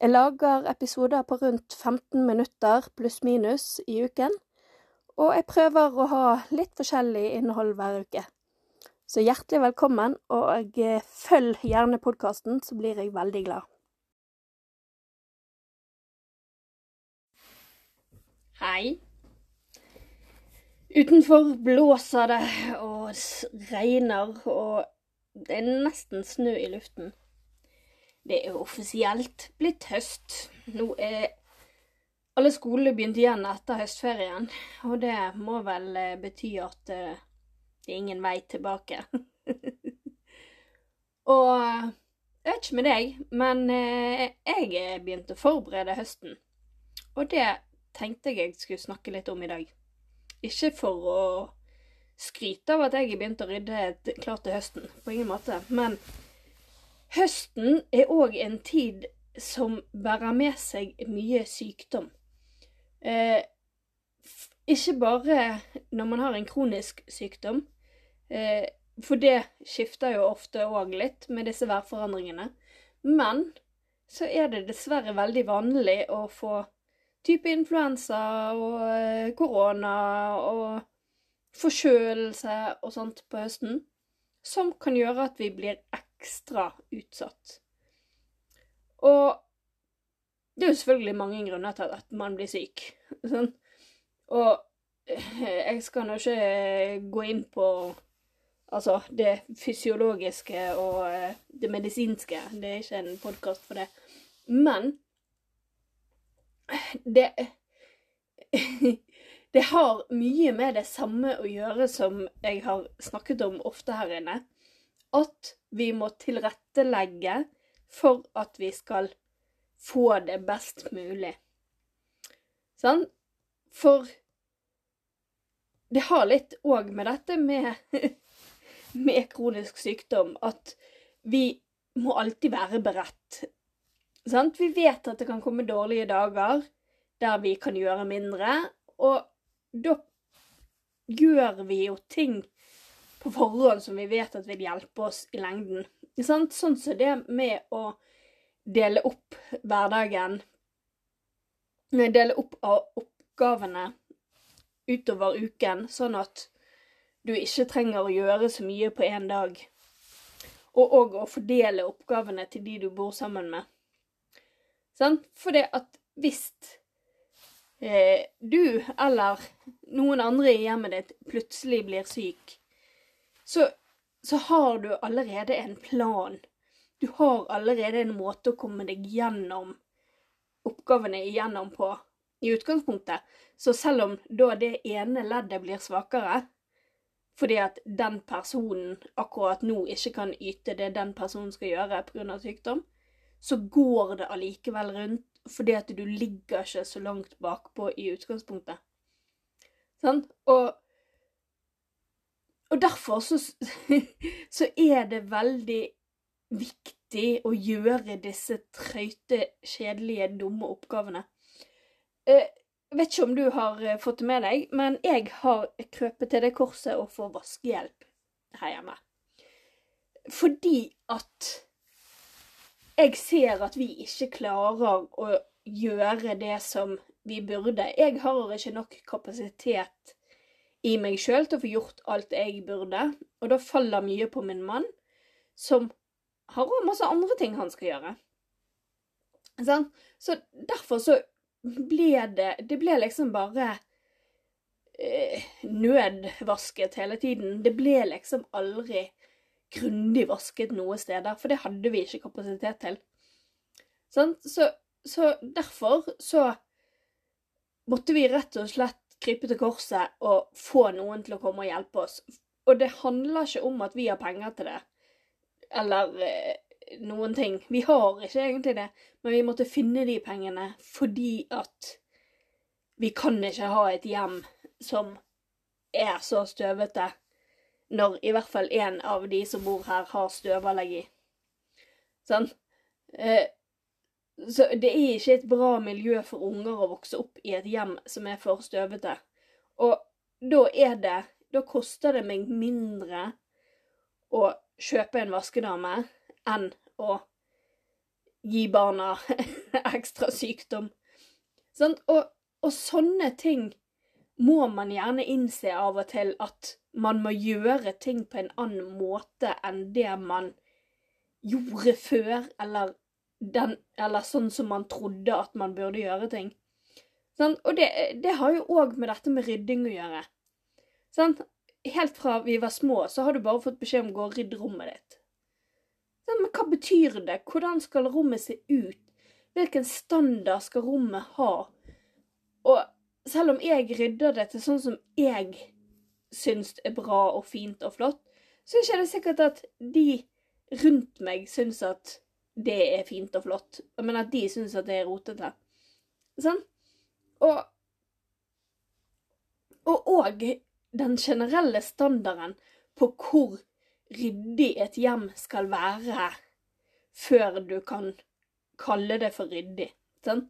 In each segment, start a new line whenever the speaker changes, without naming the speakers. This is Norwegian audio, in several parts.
Jeg lager episoder på rundt 15 minutter pluss-minus i uken, og jeg prøver å ha litt forskjellig innhold hver uke. Så hjertelig velkommen, og eh, følg gjerne podkasten, så blir jeg veldig glad. Hei. Utenfor blåser det og regner, og det er nesten snø i luften. Det er offisielt blitt høst. Nå er alle skolene begynt igjen etter høstferien, og det må vel eh, bety at eh, det er ingen vei tilbake. og jeg vet ikke med deg, men eh, jeg begynte å forberede høsten. Og det tenkte jeg jeg skulle snakke litt om i dag. Ikke for å skryte av at jeg har begynt å rydde klart til høsten, på ingen måte. Men høsten er òg en tid som bærer med seg mye sykdom. Eh, ikke bare når man har en kronisk sykdom, Eh, for det skifter jo ofte òg litt med disse værforandringene. Men så er det dessverre veldig vanlig å få type influensa og eh, korona og forkjølelse og sånt på høsten, som kan gjøre at vi blir ekstra utsatt. Og det er jo selvfølgelig mange grunner til at man blir syk. Sånn. Og eh, jeg skal nå ikke gå inn på Altså det fysiologiske og uh, det medisinske. Det er ikke en podkast for det. Men det Det har mye med det samme å gjøre som jeg har snakket om ofte her inne. At vi må tilrettelegge for at vi skal få det best mulig. Sånn? For det har litt òg med dette med med kronisk sykdom at vi må alltid være beredt. Sant? Vi vet at det kan komme dårlige dager der vi kan gjøre mindre, og da gjør vi jo ting på forhånd som vi vet at vil hjelpe oss i lengden. Sånn som det med å dele opp hverdagen Dele opp av oppgavene utover uken, sånn at du ikke trenger å gjøre så mye på én dag. Og òg å fordele oppgavene til de du bor sammen med. Sånn? For det at hvis eh, du eller noen andre i hjemmet ditt plutselig blir syk, så, så har du allerede en plan. Du har allerede en måte å komme deg gjennom oppgavene igjennom på i utgangspunktet. Så selv om da det ene leddet blir svakere, fordi at den personen akkurat nå ikke kan yte det den personen skal gjøre pga. sykdom, så går det allikevel rundt fordi at du ligger ikke så langt bakpå i utgangspunktet. Sånn? Og, og derfor så, så er det veldig viktig å gjøre disse trøyte, kjedelige, dumme oppgavene. Eh, jeg vet ikke om du har eh, fått det med deg, men jeg har krøpet til det korset og får vaskehjelp her hjemme. Fordi at jeg ser at vi ikke klarer å gjøre det som vi burde. Jeg har ikke nok kapasitet i meg sjøl til å få gjort alt jeg burde, og da faller mye på min mann, som har òg masse andre ting han skal gjøre. Sånn? Så derfor så ble det Det ble liksom bare eh, nødvasket hele tiden. Det ble liksom aldri grundig vasket noe steder, for det hadde vi ikke kapasitet til. Sånn? Så, så derfor så måtte vi rett og slett krype til korset og få noen til å komme og hjelpe oss. Og det handler ikke om at vi har penger til det, eller eh, noen ting. Vi har ikke egentlig det, men vi måtte finne de pengene fordi at vi kan ikke ha et hjem som er så støvete, når i hvert fall én av de som bor her, har støvallergi. Sånn? Eh, så det er ikke et bra miljø for unger å vokse opp i et hjem som er for støvete. Og da er det Da koster det meg mindre å kjøpe en vaskedame enn å gi barna ekstra sykdom. Sånn? Og, og sånne ting må man gjerne innse av og til at man må gjøre ting på en annen måte enn det man gjorde før, eller, den, eller sånn som man trodde at man burde gjøre ting. Sånn? Og det, det, har jo òg med dette med rydding å gjøre. Sånn? Helt fra vi var små, så har du bare fått beskjed om å gå og rydde rommet ditt. Men hva betyr det? Hvordan skal rommet se ut? Hvilken standard skal rommet ha? Og selv om jeg rydder det til sånn som jeg syns er bra og fint og flott, så er det ikke sikkert at de rundt meg syns at det er fint og flott, men at de syns at det er rotete. Sånn? Og og òg den generelle standarden på hvor ryddig et hjem skal være før du kan kalle det for ryddig. Sånn?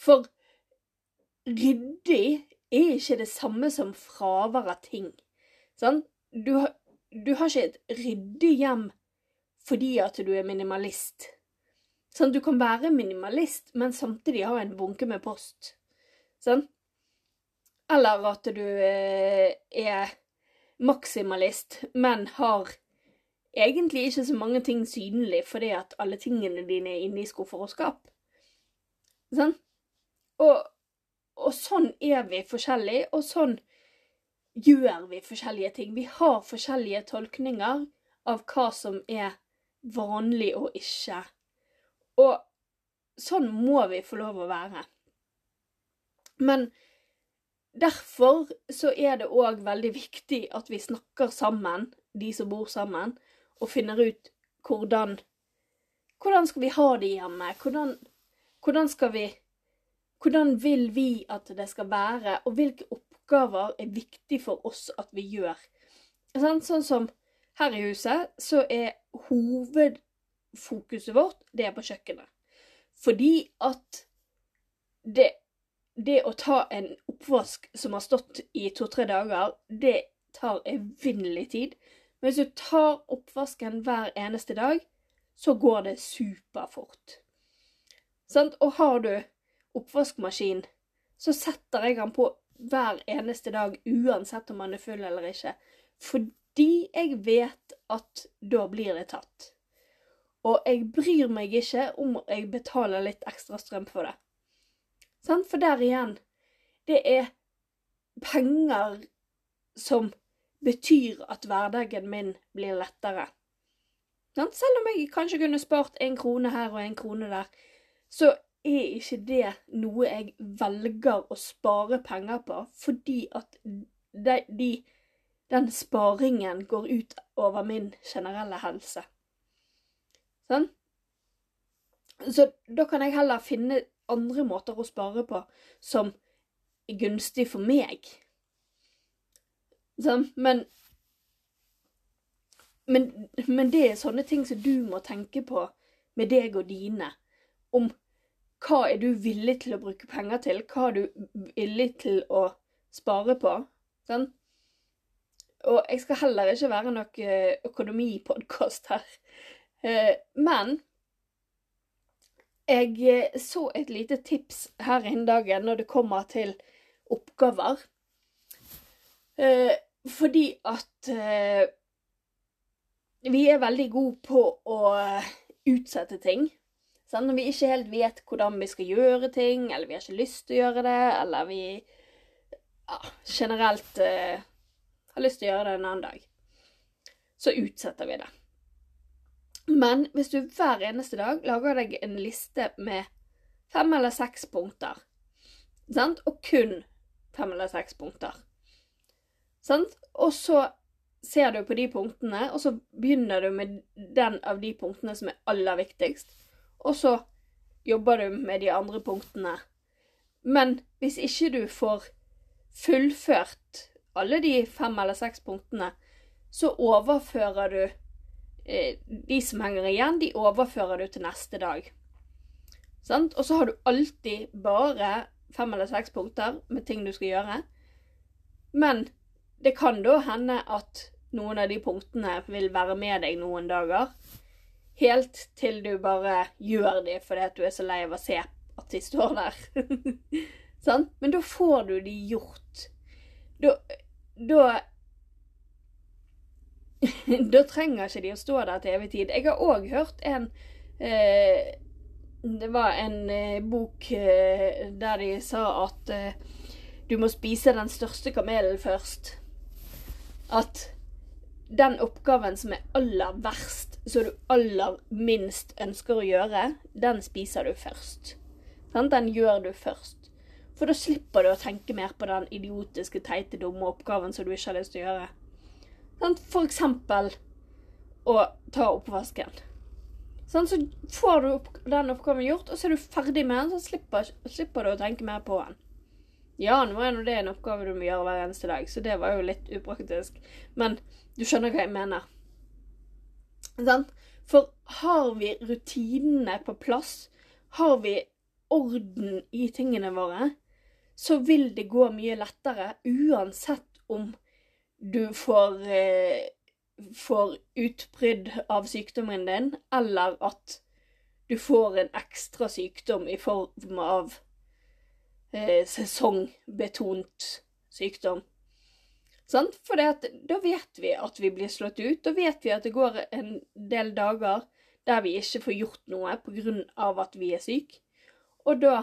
For ryddig er ikke det samme som fravær av ting. Sånn? Du, du, har ikke et ryddig hjem fordi at du er minimalist. Sånn? Du kan være minimalist, men samtidig ha en bunke med post. Sånn? Eller at du eh, er maksimalist, men har egentlig ikke så mange ting synlig fordi at alle tingene dine er inne i skuffer og skap. Sånn? Og, og sånn er vi forskjellige, og sånn gjør vi forskjellige ting. Vi har forskjellige tolkninger av hva som er vanlig og ikke. Og sånn må vi få lov å være. Men Derfor så er det òg veldig viktig at vi snakker sammen, de som bor sammen, og finner ut hvordan Hvordan skal vi ha det hjemme? Hvordan, hvordan skal vi Hvordan vil vi at det skal være, og hvilke oppgaver er viktig for oss at vi gjør? Sånn, sånn som her i huset, så er hovedfokuset vårt det er på kjøkkenet. Fordi at det det å ta en oppvask som har stått i to-tre dager, det tar evinnelig tid. Men hvis du tar oppvasken hver eneste dag, så går det superfort. Sant? Og har du oppvaskmaskin, så setter jeg den på hver eneste dag, uansett om den er full eller ikke. Fordi jeg vet at da blir det tatt. Og jeg bryr meg ikke om jeg betaler litt ekstra strøm for det. Sant? For der igjen Det er penger som betyr at hverdagen min blir lettere. Sant? Selv om jeg kanskje kunne spart en krone her og en krone der, så er ikke det noe jeg velger å spare penger på, fordi at de, de, den sparingen går ut over min generelle helse. Sånn? Så da kan jeg heller finne andre måter å spare på som er gunstig for meg. Sånn? Men, men, men det er sånne ting som du må tenke på med deg og dine. Om hva er du villig til å bruke penger til? Hva er du villig til å spare på? Sånn? Og jeg skal heller ikke være noen eh, økonomipodkast her. Eh, men jeg eh, så et lite tips her innen dagen når det kommer til oppgaver. Fordi at vi er veldig gode på å utsette ting. Sant? Når vi ikke helt vet hvordan vi skal gjøre ting, eller vi har ikke lyst til å gjøre det, eller vi ja, generelt har lyst til å gjøre det en annen dag, så utsetter vi det. Men hvis du hver eneste dag lager deg en liste med fem eller seks punkter, sant? og kun fem eller seks punkter, sant? og så ser du på de punktene, og så begynner du med den av de punktene som er aller viktigst. Og så jobber du med de andre punktene. Men hvis ikke du får fullført alle de fem eller seks punktene, så overfører du eh, De som henger igjen, de overfører du til neste dag. Sant? Og så har du alltid bare fem eller seks punkter med ting du skal gjøre. Men det kan da hende at noen av de punktene vil være med deg noen dager. Helt til du bare gjør de fordi at du er så lei av å se at de står der. Men da får du de gjort. Da, da Da trenger ikke de å stå der til evig tid. Jeg har òg hørt en eh, Det var en eh, bok eh, der de sa at eh, du må spise den største kamelen først. At den oppgaven som er aller verst, som du aller minst ønsker å gjøre, den spiser du først. Den gjør du først. For da slipper du å tenke mer på den idiotiske, teite, dumme oppgaven som du ikke har lyst til å gjøre. For eksempel å ta oppvasken. Så får du den oppgaven gjort, og så er du ferdig med den, så slipper, slipper du å tenke mer på den. Ja, nå er det en oppgave du må gjøre hver eneste dag, så det var jo litt upraktisk. Men du skjønner hva jeg mener. Sant? For har vi rutinene på plass, har vi orden i tingene våre, så vil det gå mye lettere uansett om du får, eh, får utbrudd av sykdommen din, eller at du får en ekstra sykdom i form av eh, sesongbetont sykdom. Sant? For da vet vi at vi blir slått ut. Da vet vi at det går en del dager der vi ikke får gjort noe pga. at vi er syke. Og da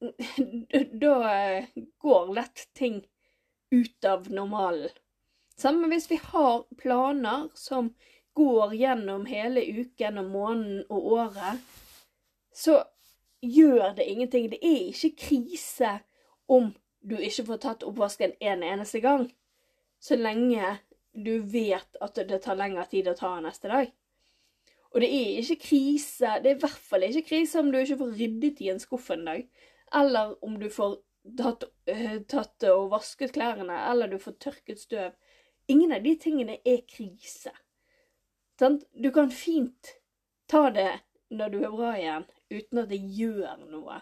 Da eh, går lett ting ut av normalen. Samme hvis vi har planer som går gjennom hele uken og måneden og året, så gjør det ingenting. Det er ikke krise om du ikke får tatt oppvasken en eneste gang, så lenge du vet at det tar lengre tid å ta neste dag. Og det er ikke krise, det er i hvert fall ikke krise om du ikke får ryddet i en skuff en dag, eller om du får tatt, uh, tatt og vasket klærne, eller du får tørket støv. Ingen av de tingene er krise. Sant? Du kan fint ta det når du er bra igjen, uten at det gjør noe.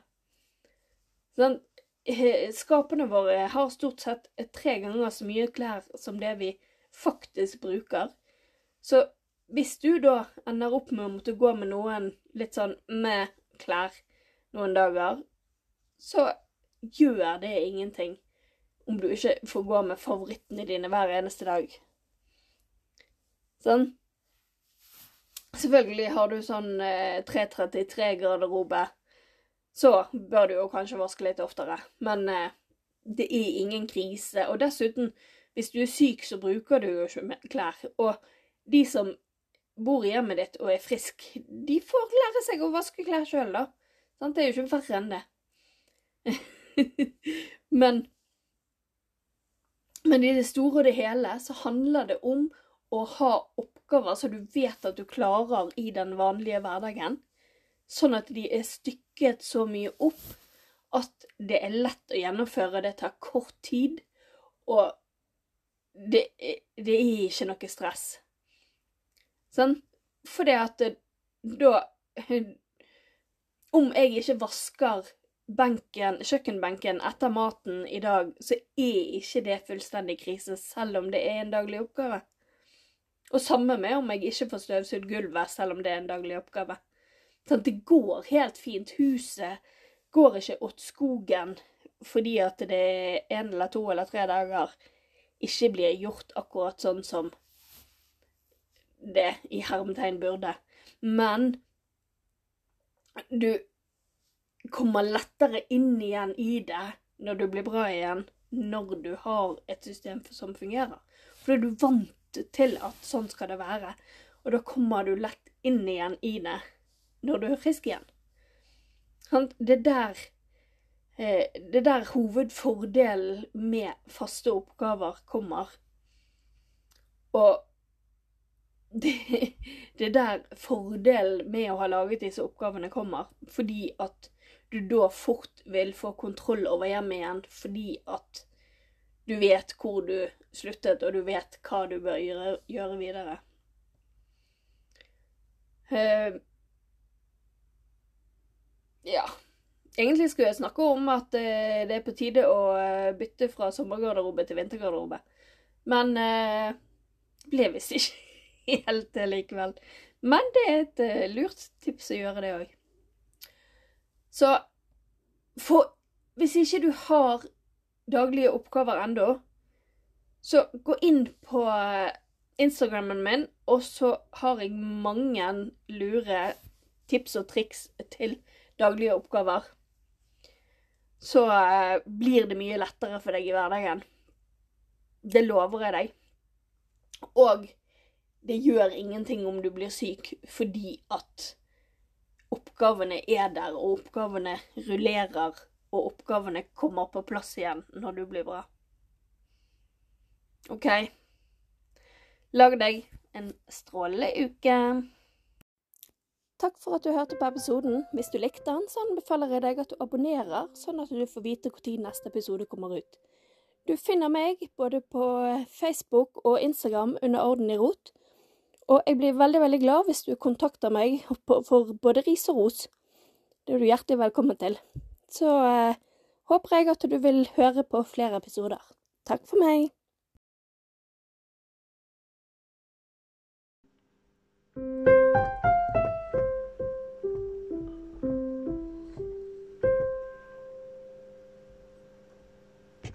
Sånn, skapene våre har stort sett tre ganger så mye klær som det vi faktisk bruker. Så hvis du da ender opp med å måtte gå med noen litt sånn med klær noen dager, så gjør det ingenting om du ikke får gå med favorittene dine hver eneste dag. Sånn. Selvfølgelig har du sånn eh, 333-garderobe, så bør du jo kanskje vaske litt oftere. Men eh, det er ingen krise. Og dessuten, hvis du er syk, så bruker du jo ikke klær. Og de som bor i hjemmet ditt og er frisk, de får lære seg å vaske klær sjøl, da. Sånn, Det er jo ikke verre enn det. men men i det store og det hele så handler det om å ha oppgaver som du vet at du klarer i den vanlige hverdagen, sånn at de er stykket så mye opp at det er lett å gjennomføre, det tar kort tid, og det, det er ikke noe stress. Sånn? Fordi at da Om jeg ikke vasker benken, kjøkkenbenken etter maten i dag, så er ikke det fullstendig krise, selv om det er en daglig oppgave. Og samme med om jeg ikke får støvsugd gulvet, selv om det er en daglig oppgave. Sånn, det går helt fint. Huset går ikke åt skogen fordi at det en eller to eller tre dager ikke blir gjort akkurat sånn som det i hermetegn burde. Men du kommer lettere inn igjen i det når du blir bra igjen, når du har et system som fungerer. Fordi du er vant til at sånn skal det være. Og da kommer du lett inn igjen i det når du er frisk igjen. Det der, eh, det der hovedfordelen med faste oppgaver kommer Og det, det er der fordelen med å ha laget disse oppgavene kommer. Fordi at du da fort vil få kontroll over hjemmet igjen. Fordi at du vet hvor du sluttet, og du vet hva du bør gjøre, gjøre videre. Uh, ja. Egentlig skulle jeg snakke om at uh, det er på tide å uh, bytte fra sommergarderobe til vintergarderobe. Men ble visst ikke helt det likevel. Men det er et lurt tips å gjøre det òg. Så for hvis ikke du har daglige oppgaver ennå, så gå inn på Instagrammen min, og så har jeg mange lure tips og triks til daglige oppgaver. Så eh, blir det mye lettere for deg i hverdagen. Det lover jeg deg. Og det gjør ingenting om du blir syk, fordi at oppgavene er der, og oppgavene rullerer og oppgavene kommer på plass igjen når du blir bra. OK. Lag deg en strålende uke. Takk for at du hørte på episoden. Hvis du likte den, så anbefaler jeg deg at du abonnerer, sånn at du får vite når neste episode kommer ut. Du finner meg både på Facebook og Instagram under Orden i rot. Og jeg blir veldig veldig glad hvis du kontakter meg for både ris og ros. Det er du hjertelig velkommen til så eh, håper jeg at du vil høre på flere episoder. Takk for meg. thank